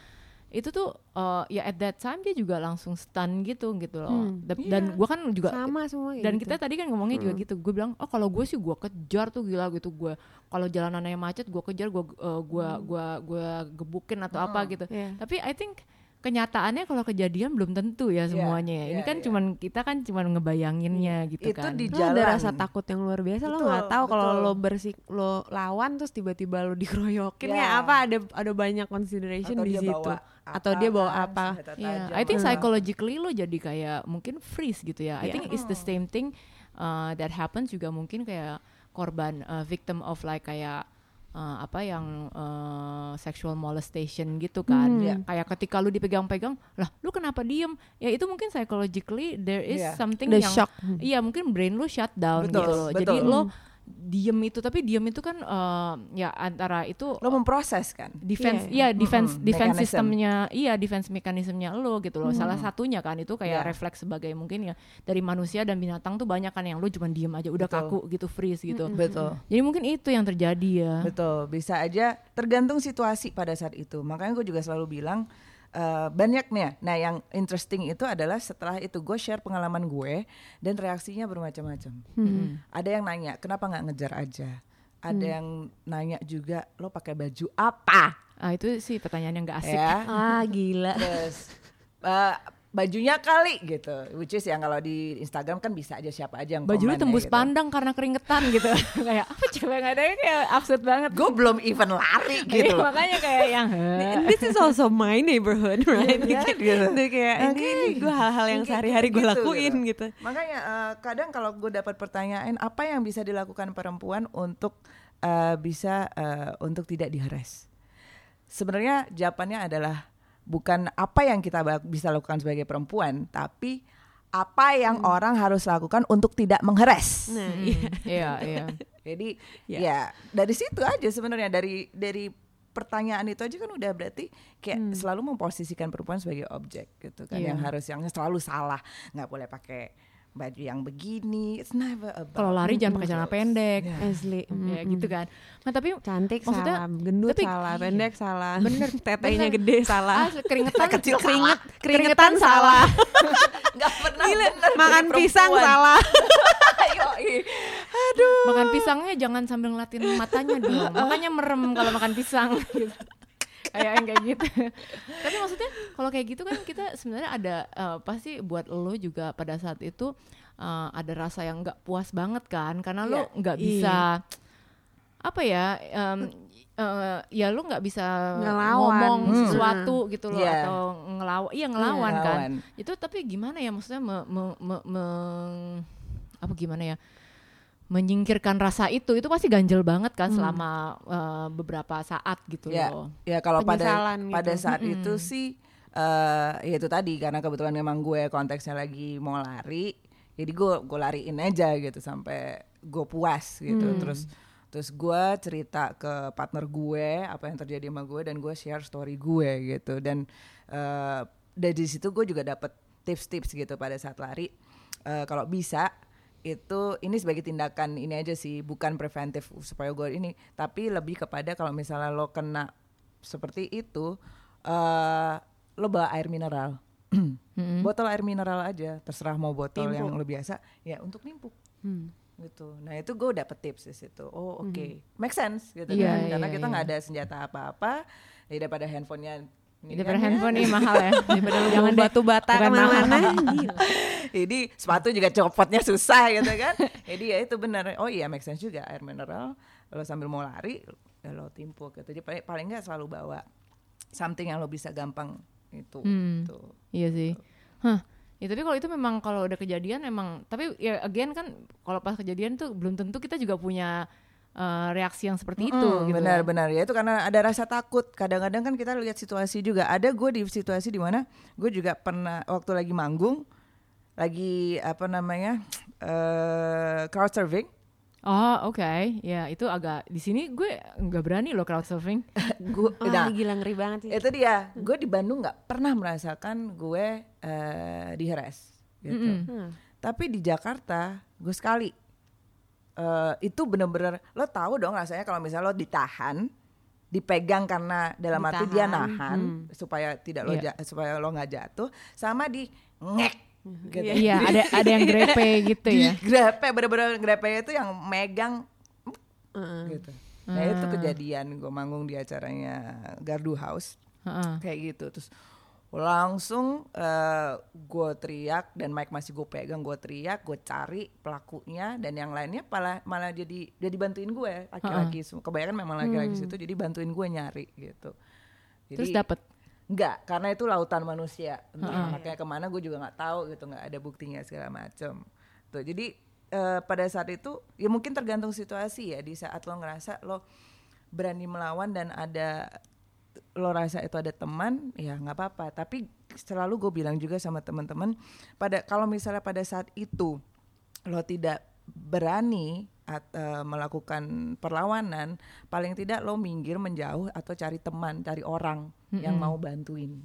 itu tuh eh, ya at that time dia juga langsung stun gitu gitu loh. Hmm. Da- dan gue kan juga Sama semua dan gitu. kita tadi kan ngomongnya juga gitu gue bilang oh kalau gue sih gue kejar tuh gila gitu. Gue kalau jalanannya macet gue kejar gue uh, gue gue gue gebukin atau apa gitu. Iya. tapi I think kenyataannya kalau kejadian belum tentu ya semuanya ya. ini iya, kan iya. cuman kita kan cuman ngebayanginnya gitu itu kan di Lo jalan ada rasa takut yang luar biasa lo Betul, nggak tahu kalau lo bersik lo lawan terus tiba-tiba lo dikeroyokin Ya. ya apa ada ada banyak consideration atau di situ bawa atau dia bawa apa Yeah, tajam I think psychologically lo jadi kayak mungkin freeze gitu ya. I Yeah. think it's the same thing uh, that happens juga mungkin kayak korban uh, victim of like kayak uh, apa yang uh, sexual molestation gitu kan. Hmm. Yeah. Kayak ketika lu dipegang-pegang, lah lu kenapa diem? Ya itu mungkin psychologically there is Yeah. something the yang shock Iya mungkin brain lu shut down Betul, gitu loh. Jadi betul. lo diem itu tapi diem itu kan uh, ya antara itu lo memproses kan defense Iya, iya defense Mm-mm, defense mekanisme. sistemnya iya defense mekanismenya lo gitu loh salah satunya kan itu kayak Iya. refleks sebagai mungkin ya dari manusia dan binatang tuh banyak kan yang lo cuma diem aja udah Betul. kaku gitu freeze gitu betul jadi mungkin itu yang terjadi ya Betul, bisa aja tergantung situasi pada saat itu. Makanya gue juga selalu bilang eh, banyak nih. ya. Nah, yang interesting itu adalah setelah itu gue share pengalaman gue dan reaksinya bermacam-macam. Ada yang nanya, kenapa nggak ngejar aja? Ada yang nanya juga, lo pakai baju apa? ah itu sih pertanyaan yang gak asik Ya, ah gila terus eh, bajunya kali gitu. Which is yang kalau di Instagram kan bisa aja siapa aja yang baju lu komen tembus gitu. pandang karena keringetan gitu kayak apa coba nggak ada kayak absurd banget Gue belum even lari Iya, gitu. makanya kayak yang this is also my neighborhood right Iya, Kayak- gitu. Dia kayak ini, ini gue hal-hal yang sehari-hari gue gitu, lakuin gitu. gitu Makanya eh, kadang kalau gue dapat pertanyaan apa yang bisa dilakukan perempuan untuk eh, bisa eh, untuk tidak diheres. Sebenarnya jawabannya adalah bukan apa yang kita bisa lakukan sebagai perempuan, tapi apa yang orang harus lakukan untuk tidak mengheres. nah Hmm, iya. Iya iya. Jadi Ya. ya dari situ aja sebenarnya. Dari dari pertanyaan itu aja kan udah berarti kayak selalu memposisikan perempuan sebagai objek gitu kan Iya. yang harus yang selalu salah. Nggak boleh pakai baju yang begini it's never about kalau lari jangan pakai celana pendek Ya. asli ya gitu kan. Nah tapi cantik Maksudnya, salah. Gendut tapi- salah. iya. pendek salah. Bener, tetenya bener. gede salah. Ah, keringetan Kecil keringet salah. keringetan salah. nggak pernah Gila, bener makan pisang salah. Yoi. makan pisangnya jangan sambil ngeliatin matanya dong. Makanya merem kalau makan pisang. gitu. Kayak yang kayak gitu tapi maksudnya kalau kayak gitu kan kita sebenarnya ada eh, pasti buat lo juga pada saat itu eh, ada rasa yang nggak puas banget kan karena lo Iya. nggak bisa apa ya em, eh, ya lo nggak bisa Ngelawan. ngomong Hmm. sesuatu gitu loh Iya. atau ngelawan iya ngelawan Iya, kan ngelawan. itu tapi gimana ya maksudnya me, me- me- me- apa gimana ya menyingkirkan rasa itu itu pasti ganjel banget kan selama eh, beberapa saat gitu ya loh ya kalau pada Penyesalan gitu. pada saat Mm-mm. itu sih eh ya itu tadi karena kebetulan memang gue konteksnya lagi mau lari jadi gue gue lariin aja gitu sampai gue puas gitu Hmm. terus terus gue cerita ke partner gue apa yang terjadi sama gue dan gue share story gue gitu dan eh dari situ gue juga dapet tips-tips gitu pada saat lari Eh, kalau bisa itu ini sebagai tindakan ini aja sih bukan preventif supaya gue ini tapi lebih kepada kalau misalnya lo kena seperti itu eh lo bawa air mineral Mm-mm. botol air mineral aja terserah mau botol Nimpuk. yang lo biasa ya untuk nimpuk Hmm. gitu nah itu gue dapet tips di situ oh oke make sense gitu Iya, kan iya, karena kita iya. nggak ada senjata apa-apa daripada handphonenya Daripada kan ya. handphone nih mahal ya. Daripada lu Jangan batu bata ke mana-mana. Jadi sepatu juga copotnya susah gitu kan jadi ya itu benar oh iya make sense juga air mineral lo sambil mau lari lo timpuk gitu jadi paling paling nggak selalu bawa something yang lo bisa gampang itu Hmm. gitu. Iya sih. Hah. Ya tapi kalau itu memang kalau udah kejadian emang tapi ya again kan kalau pas kejadian tuh belum tentu kita juga punya eh, reaksi yang seperti itu Mm-mm, gitu. benar kan. benar ya itu karena ada rasa takut kadang-kadang kan kita lihat situasi juga ada gue di situasi di mana gue juga pernah waktu lagi manggung lagi apa namanya eh crowd surfing Oh, oke. Ya, itu agak di sini gue nggak berani loh crowd surfing. gue Oh, nah gila ngeri banget sih. itu dia gue di Bandung nggak pernah merasakan gue eh diheres gitu Mm-mm. Hmm. tapi di Jakarta gue sekali Eh itu bener-bener lo tahu dong rasanya kalau misalnya lo ditahan dipegang karena dalam arti dia Ditahan, nahan supaya tidak lo ja- supaya lo nggak jatuh sama di ngek gitu. Iya, ada ada yang grepe gitu di ya. grepe bener-bener grepe itu yang megang Heeh. gitu nah itu kejadian gue manggung di acaranya Gardu House Heeh. kayak gitu terus langsung eh gue teriak dan mic masih gue pegang gue teriak gue cari pelakunya dan yang lainnya malah malah jadi jadi bantuin gue. Laki-laki semua kebanyakan memang laki-laki situ jadi bantuin gue nyari gitu. Jadi Terus dapet? Enggak karena itu lautan manusia. Entah anaknya ke mana gue juga nggak tahu gitu nggak ada buktinya segala macem. Tuh jadi eh, pada saat itu ya mungkin tergantung situasi ya di saat lo ngerasa lo berani melawan dan ada lo rasa itu ada teman ya nggak apa-apa. Tapi selalu gue bilang juga sama teman-teman pada kalau misalnya pada saat itu lo tidak berani at- eh, melakukan perlawanan paling tidak lo minggir menjauh atau cari teman cari orang yang mau bantuin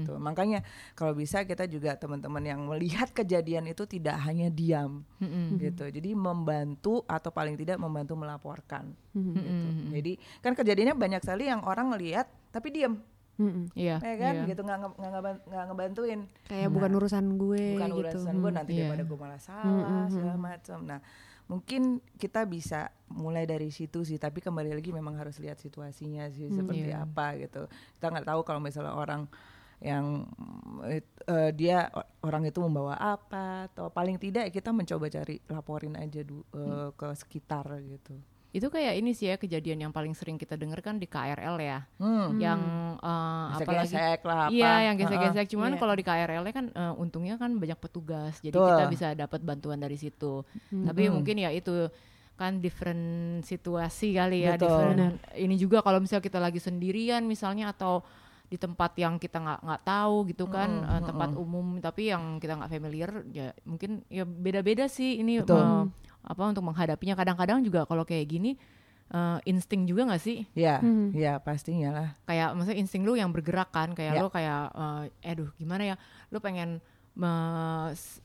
gitu makanya kalau bisa kita juga teman-teman yang melihat kejadian itu tidak hanya diam Mm-mm. gitu jadi membantu atau paling tidak membantu melaporkan Hmm. gitu. jadi kan kejadiannya banyak sekali yang orang ngelihat tapi diam Mm-mm. Iya. ya kan iya. gitu nggak nge- nggak ngeban- nggak ngebantuin Kayak bukan urusan gue bukan gitu. urusan gue nanti Iya. daripada gue malah salah segala macam nah mungkin kita bisa mulai dari situ sih tapi kembali lagi memang harus lihat situasinya sih seperti Iya. apa gitu. Kita nggak tahu kalau misalnya orang yang eh, dia orang itu membawa apa atau paling tidak kita mencoba cari laporin aja du- eh, ke sekitar gitu Itu kayak ini sih ya kejadian yang paling sering kita dengar kan di KRL ya. hmm. Yang eh, apalagi gesek lah apa Iya, yang gesek-gesek. Cuman Iya. kalau di KRL kan eh, untungnya kan banyak petugas, jadi Betul. kita bisa dapat bantuan dari situ. Tapi mungkin ya itu kan different situasi kali ya, Betul. different. Ini juga kalau misalnya kita lagi sendirian misalnya atau di tempat yang kita nggak nggak tahu gitu kan, eh, tempat umum tapi yang kita nggak familiar, ya mungkin ya beda-beda sih ini Betul. Apa untuk menghadapinya. Kadang-kadang juga kalau kayak gini eh, insting juga nggak sih? ya ya pastinya lah kayak maksudnya insting lu yang bergerak kan kayak Ya. lu kayak eh aduh gimana ya lu pengen me- s-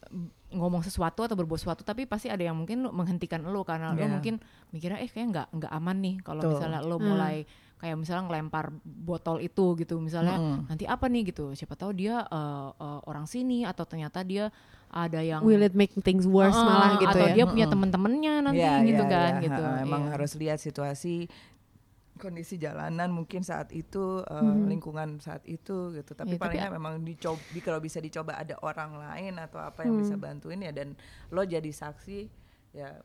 ngomong sesuatu atau berbuat sesuatu tapi pasti ada yang mungkin lu menghentikan lu karena lu Ya. mungkin mikirnya eh kayak nggak nggak aman nih kalau misalnya lu mulai kayak misalnya ngelempar botol itu gitu misalnya Mm-mm. nanti apa nih gitu siapa tahu dia eh, eh, orang sini atau ternyata dia ada yang Will it make things worse Eh, malah gitu atau ya? dia punya temen-temennya nanti Ya, gitu ya, kan ya, gitu ha, Emang Iya. harus lihat situasi kondisi jalanan mungkin saat itu eh, Hmm. lingkungan saat itu gitu tapi Ya, tapi paling nggak memang dicoba kalau bisa dicoba ada orang lain atau apa yang bisa Hmm. bantuin ya dan lo jadi saksi ya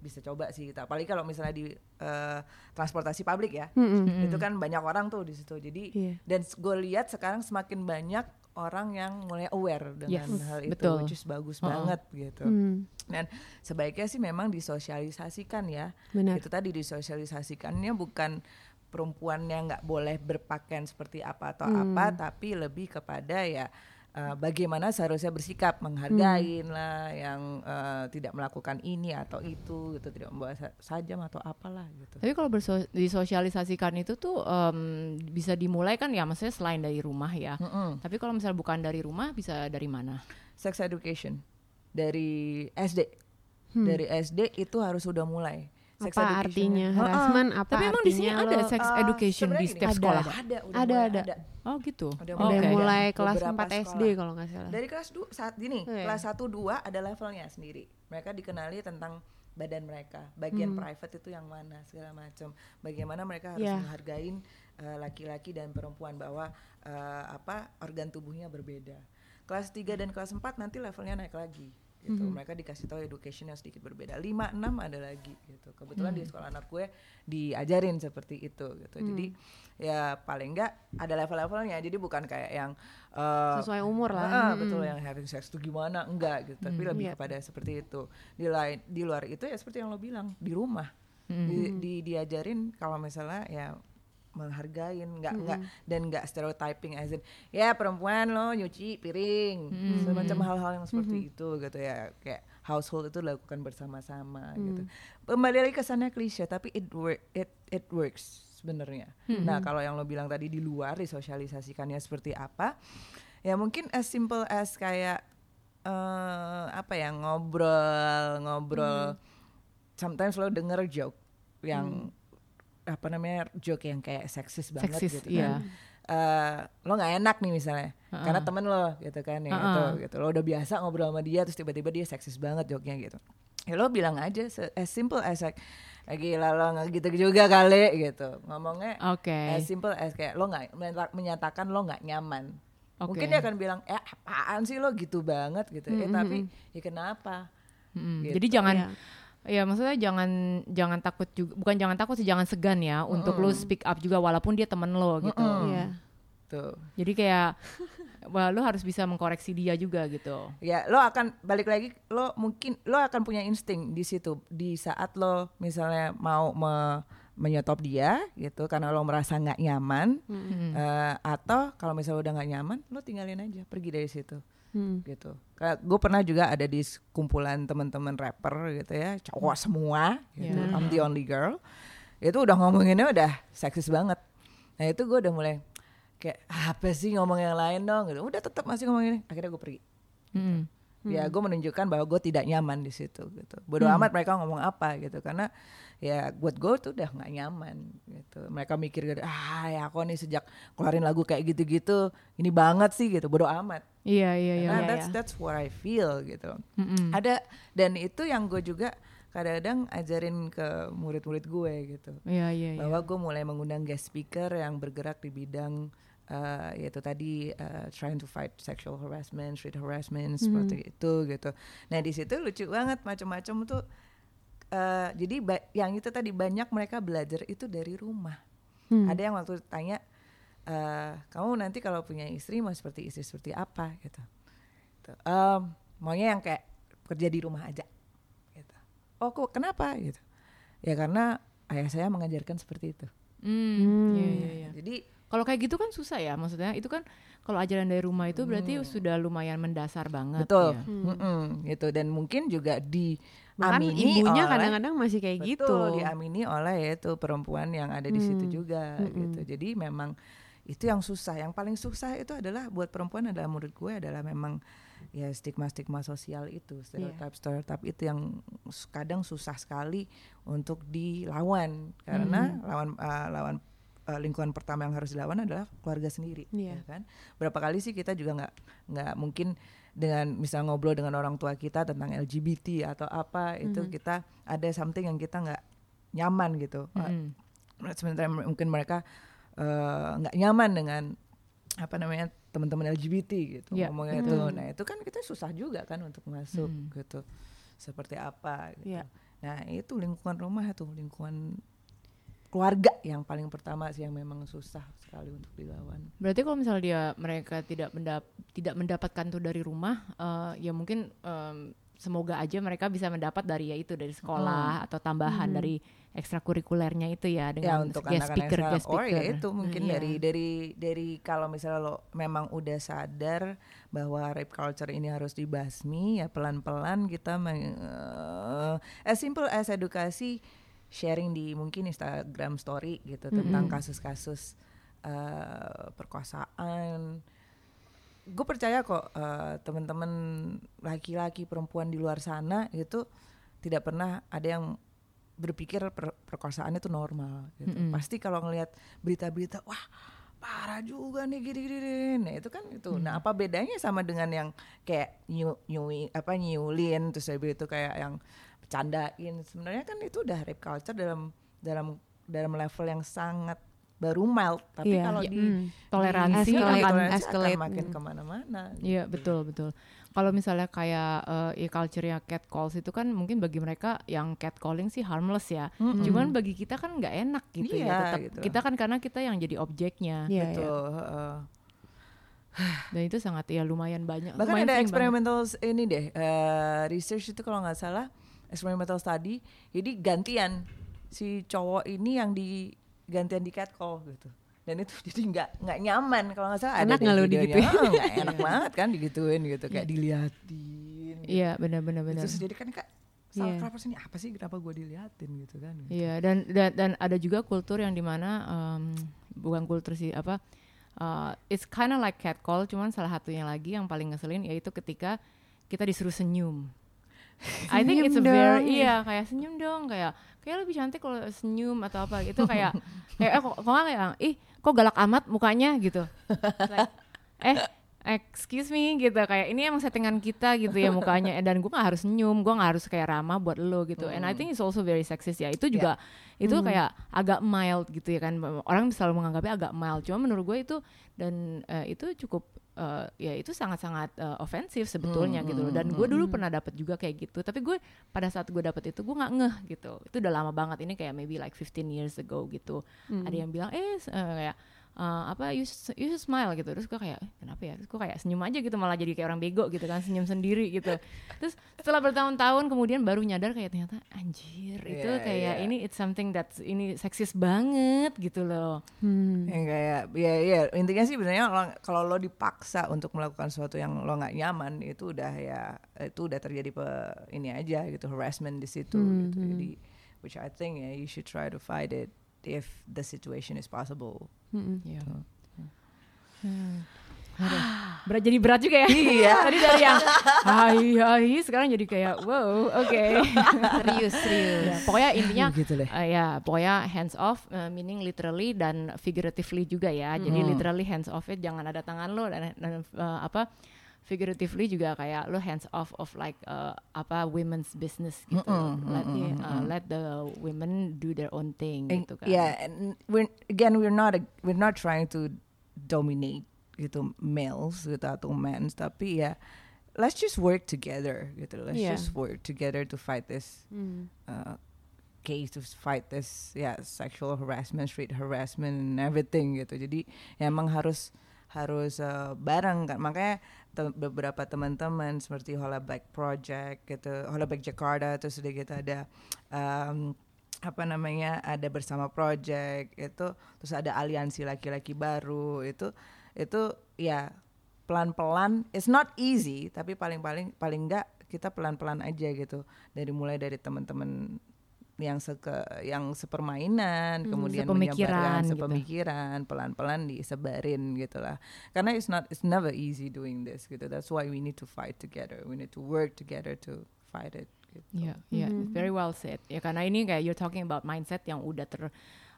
bisa coba sih kita apalagi kalau misalnya di eh, transportasi publik ya Mm-mm. itu kan banyak orang tuh di situ jadi Iya. dan gue lihat sekarang semakin banyak orang yang mulai aware dengan Yes, hal itu betul. which is bagus Uh-uh. banget gitu Hmm, dan sebaiknya sih memang disosialisasikan ya benar. itu tadi disosialisasikannya bukan perempuan yang nggak boleh berpakaian seperti apa atau Hmm. apa tapi lebih kepada ya eh, bagaimana seharusnya bersikap menghargain Hmm. lah yang eh, tidak melakukan ini atau itu gitu tidak membawa sa- sajam atau apalah gitu Tapi kalau berso- disosialisasikan itu tuh em, bisa dimulai kan ya maksudnya selain dari rumah ya. Mm-mm. Tapi kalau misalnya bukan dari rumah bisa dari mana? sex education dari SD Hmm. dari SD itu harus sudah mulai sex apa education-nya. artinya Heeh. harassment apa Tapi emang di sini artinya ada lo- sex Eh, education di sebenarnya setiap sekolah. Ada, udah Ada, mulai ada. Oh gitu. Udah udah Oke. mulai Ada kelas beberapa 4 SD sekolah. kalau nggak salah Dari kelas du saat gini, Oh, iya. kelas 1 2 ada levelnya sendiri. Mereka dikenali tentang badan mereka, bagian Hmm. private itu yang mana segala macam. Bagaimana mereka harus Iya. menghargain eh, laki-laki dan perempuan bahwa eh, apa organ tubuhnya berbeda. Kelas 3 dan kelas 4 nanti levelnya naik lagi gitu. Mhm. Mereka dikasih tahu education yang sedikit berbeda. 5 6 ada lagi gitu. Kebetulan di sekolah anak gue diajarin seperti itu gitu. Jadi ya paling enggak ada level-levelnya. Jadi bukan kayak yang eh, sesuai umur lah Ah, betul yang having sex itu gimana enggak gitu tapi lebih Iya. kepada seperti itu di lain di luar itu ya seperti yang lo bilang di rumah Mm. di, di- diajarin kalau misalnya ya menghargain nggak nggak dan nggak stereotyping as in ya perempuan lo nyuci piring semacam hal-hal yang seperti itu gitu ya kayak household itu dilakukan bersama-sama gitu. Kembali lagi kesannya klise tapi it work it it works sebenarnya. Nah kalau yang lo bilang tadi di luar disosialisasikannya seperti apa ya mungkin as simple as kayak eh apa ya ngobrol ngobrol. Sometimes lo denger joke yang apa namanya joke yang kayak seksis banget Seksis, gitu iya. kan Eh, lo nggak enak nih misalnya Uh-uh. karena temen lo gitu kan ya Uh-uh. gitu, gitu lo udah biasa ngobrol sama dia terus tiba-tiba dia seksis banget joke-nya gitu ya lo bilang aja as simple as like "Eh, gila lo nggak gitu juga kali gitu ngomongnya Oke. as simple as kayak lo nggak menyata- menyatakan lo nggak nyaman Oke. mungkin dia akan bilang eh apaan sih lo gitu banget gitu eh tapi ya kenapa Mm, Gitu. Jadi jangan Iya. Ya maksudnya jangan jangan takut juga bukan jangan takut sih jangan segan ya untuk lo speak up juga walaupun dia temen lo gitu. Mm-mm. Iya. tuh Jadi kayak wah lo harus bisa mengkoreksi dia juga gitu. ya lo akan balik lagi lo mungkin lo akan punya insting di situ di saat lo misalnya mau me- menyetop dia gitu karena lo merasa nggak nyaman Mm. eh, atau kalau misalnya udah nggak nyaman lo tinggalin aja pergi dari situ Hmm. gitu. Kayak gue pernah juga ada di kumpulan teman-teman rapper gitu ya, cowok semua gitu. Yeah. I'm the only girl. Itu udah ngomonginnya udah seksis banget. Nah, itu gue udah mulai kayak apa sih ngomong yang lain dong gitu. Udah tetap masih ngomong ini. Akhirnya gue pergi. Mm. Ya gue menunjukkan bahwa gue tidak nyaman di situ gitu. Bodoh amat mereka ngomong apa gitu karena ya buat gue tuh udah nggak nyaman gitu. Mereka mikir gitu, ah ya aku nih sejak keluarin lagu kayak gitu-gitu ini banget sih gitu. Bodoh amat. Iya iya iya. Nah, that's iya. that's what I feel gitu. Mm-mm. Ada dan itu yang gue juga kadang-kadang ajarin ke murid-murid gue gitu. Iya iya iya. Bahwa gue mulai mengundang guest speaker yang bergerak di bidang eh, yaitu tadi eh, trying to fight sexual harassment, street harassment seperti itu gitu. Nah di situ lucu banget macam-macam tuh. eh, jadi ba- yang itu tadi banyak mereka belajar itu dari rumah. Hmm. Ada yang waktu tanya, eh, kamu nanti kalau punya istri mau seperti istri seperti apa gitu. Tuh, "Em, maunya yang kayak kerja di rumah aja. Gitu. Oh kok kenapa gitu? Ya karena ayah saya mengajarkan seperti itu. Mm, Iya iya iya. Jadi Kalau kayak gitu kan susah ya maksudnya itu kan kalau ajaran dari rumah itu berarti Hmm. sudah lumayan mendasar banget. betul, ya. Mm-mm, gitu. Dan mungkin juga di Bahkan amini ibunya kadang-kadang masih kayak gitu. Betul, diamini oleh yaitu perempuan yang ada di situ Hmm. juga Mm-mm. gitu. Jadi memang itu yang susah. Yang paling susah itu adalah buat perempuan adalah menurut gue adalah memang ya stigma-stigma sosial itu, stereotip stereotip itu yang kadang susah sekali untuk dilawan karena lawan uh, lawan uh, lingkungan pertama yang harus dilawan adalah keluarga sendiri, Iya. ya kan? Berapa kali sih kita juga nggak nggak mungkin dengan misal ngobrol dengan orang tua kita tentang LGBT atau apa itu kita ada something yang kita nggak nyaman gitu. Uh, Mm-mm. sementara mungkin mereka eh, nggak nyaman dengan apa namanya teman-teman LGBT gitu Iya. ngomongnya itu. Nah itu kan kita susah juga kan untuk masuk Mm. gitu. Seperti apa gitu. Iya. Nah itu lingkungan rumah itu lingkungan keluarga yang paling pertama sih yang memang susah sekali untuk dilawan. Berarti kalau misalnya dia mereka tidak mendap tidak mendapatkan tuh dari rumah, eh, ya mungkin em, semoga aja mereka bisa mendapat dari ya itu dari sekolah atau tambahan dari ekstrakurikulernya itu ya ya dengan untuk guest anak-anak speaker yang guest sekarang. speaker. Or ya itu mungkin Iya. dari dari dari kalau misalnya lo memang udah sadar bahwa rape culture ini harus dibasmi ya pelan-pelan kita meng, eh, as simple as edukasi sharing di mungkin Instagram story gitu tentang kasus-kasus eh, perkosaan gue percaya kok eh, teman-teman laki-laki perempuan di luar sana itu tidak pernah ada yang berpikir per- perkosaan itu normal gitu. Mm-mm. Pasti kalau ngelihat berita-berita wah parah juga nih gini gini, gini. Nah, itu kan itu. Nah, apa bedanya sama dengan yang kayak nyu, nyui apa nyulin terus habis itu kayak yang bercandain. Sebenarnya kan itu udah rape culture dalam dalam dalam level yang sangat baru mild, tapi Iya. kalau Iya. di Hmm. toleransi Escalate, akan toleransi akan escalate. makin Hmm. ke mana-mana. Iya betul betul. Kalau misalnya kayak uh, e culture-nya catcalls itu kan mungkin bagi mereka yang catcalling sih harmless ya. Mm-mm. Cuman bagi kita kan nggak enak gitu Iya, ya. Tetap gitu. kita kan karena kita yang jadi objeknya. Iya, iya. Betul. heeh. Dan itu sangat ya lumayan banyak. Bahkan lumayan ada banget. s- ini deh, eh, research itu kalau nggak salah experimental study. Jadi gantian si cowok ini yang di gantian di catcall gitu. Dan itu jadi nggak nggak nyaman kalau nggak salah Enak ada nggak lo digituin? Nggak enak banget kan digituin gitu kayak diliatin. Gitu. Iya benar-benar benar. Terus jadi kan kak salah Iya. kenapa sih ini apa sih kenapa gue diliatin gitu kan? Gitu. Iya dan, dan dan ada juga kultur yang di mana em, bukan kultur sih apa uh, it's kind of like catcall cuman salah satunya lagi yang paling ngeselin yaitu ketika kita disuruh senyum. I think it's a very dong. iya kayak senyum dong kayak kayak lebih cantik kalau senyum atau apa gitu kayak kayak eh, kok kok nggak kayak ih kok galak amat mukanya gitu. Like, eh excuse me gitu. Kayak ini emang settingan kita gitu ya mukanya. Dan gue nggak harus senyum gue nggak harus kayak ramah buat lo gitu. And I think it's also very sexist ya. Itu juga itu kayak agak mild gitu ya kan. Orang selalu menganggapnya agak mild. Cuma menurut gue itu dan eh, itu cukup eh, ya itu sangat-sangat eh, ofensif sebetulnya gitu loh. dan gue dulu pernah dapat juga kayak gitu. Tapi gue pada saat gue dapet itu gue nggak ngeh gitu. Itu udah lama banget. Ini kayak maybe like 15 years ago gitu. Ada yang bilang eh eh, kayak eh, apa you, you should smile gitu terus gue kayak eh, kenapa ya terus gue kayak senyum aja gitu malah jadi kayak orang bego gitu kan senyum sendiri gitu terus setelah bertahun-tahun kemudian baru nyadar kayak ternyata anjir itu Iya, kayak iya. ini it's something that's ini seksis banget gitu loh Hmm. Yang kayak ya ya intinya sih sebenarnya kalau lo dipaksa untuk melakukan sesuatu yang lo nggak nyaman itu udah ya itu udah terjadi pe, ini aja gitu harassment di situ Hmm, gitu. hmm. Jadi which I think ya you should try to fight it if the situation is possible. Mm-mm. Iya. Gitu. Hmm. Aduh, berat jadi berat juga ya. Iya. Tadi dari yang hai hai sekarang jadi kayak wow, oke. serius serius. Ya, pokoknya intinya Begitu deh. eh, ya pokoknya hands off eh, meaning literally dan figuratively juga ya. Jadi Mm. literally hands off it jangan ada tangan lo dan, dan eh, apa figuratively juga kayak lo hands off of like eh, apa women's business gitu. Mm-mm, let, the, uh, let the women do their own thing And- gitu kan. Yeah, and we're again we're not a, we're not trying to dominate gitu males gitu atau men, tapi ya let's just work together gitu. Let's Yeah. just work together to fight this Hmm. uh, case to fight this yeah sexual harassment, street harassment and everything gitu. Jadi ya emang harus harus uh, bareng kan. Makanya te- beberapa teman-teman seperti Hola Black Project gitu, Hola Black Jakarta terus udah gitu ada um, apa namanya ada bersama project itu terus ada aliansi laki-laki baru itu itu ya pelan-pelan it's not easy tapi paling-paling paling enggak kita pelan-pelan aja gitu dari mulai dari teman-teman yang seke yang sepermainan kemudian sepemikiran menyebarkan gitu. sepemikiran pelan-pelan disebarin gitu lah karena it's not it's never easy doing this gitu that's why we need to fight together we need to work together to fight it gitu. Iya, iya, Mhm. very well said. Ya karena ini kayak you're talking about mindset yang udah ter uh,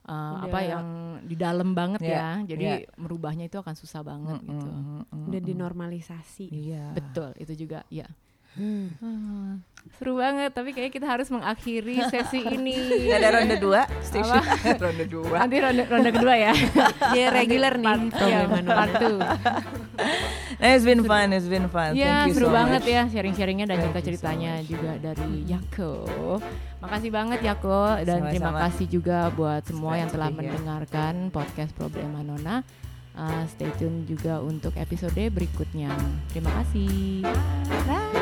Udah- apa yang di dalam banget Iya, ya. Jadi iya. merubahnya itu akan susah banget Mm, gitu. mm, mm, mm, Udah mm. dinormalisasi. iya Betul, itu juga ya. Hmm. Ah, seru banget, tapi kayaknya kita harus mengakhiri sesi ini. ada ronde dua station ronde dua Nanti ronde, ronde kedua ya. Dia regular nih Iya, problem part two. Nah, it's been fun it's been fun Ya, thank you seru so banget much. ya sharing-sharingnya dan you so cerita-ceritanya juga dari Yako. Makasih banget Yako dan terima Sama-sama. kasih juga buat semua Glad yang telah mendengarkan podcast Problema Nona. Uh, stay tune juga untuk episode berikutnya. Terima kasih. Bye.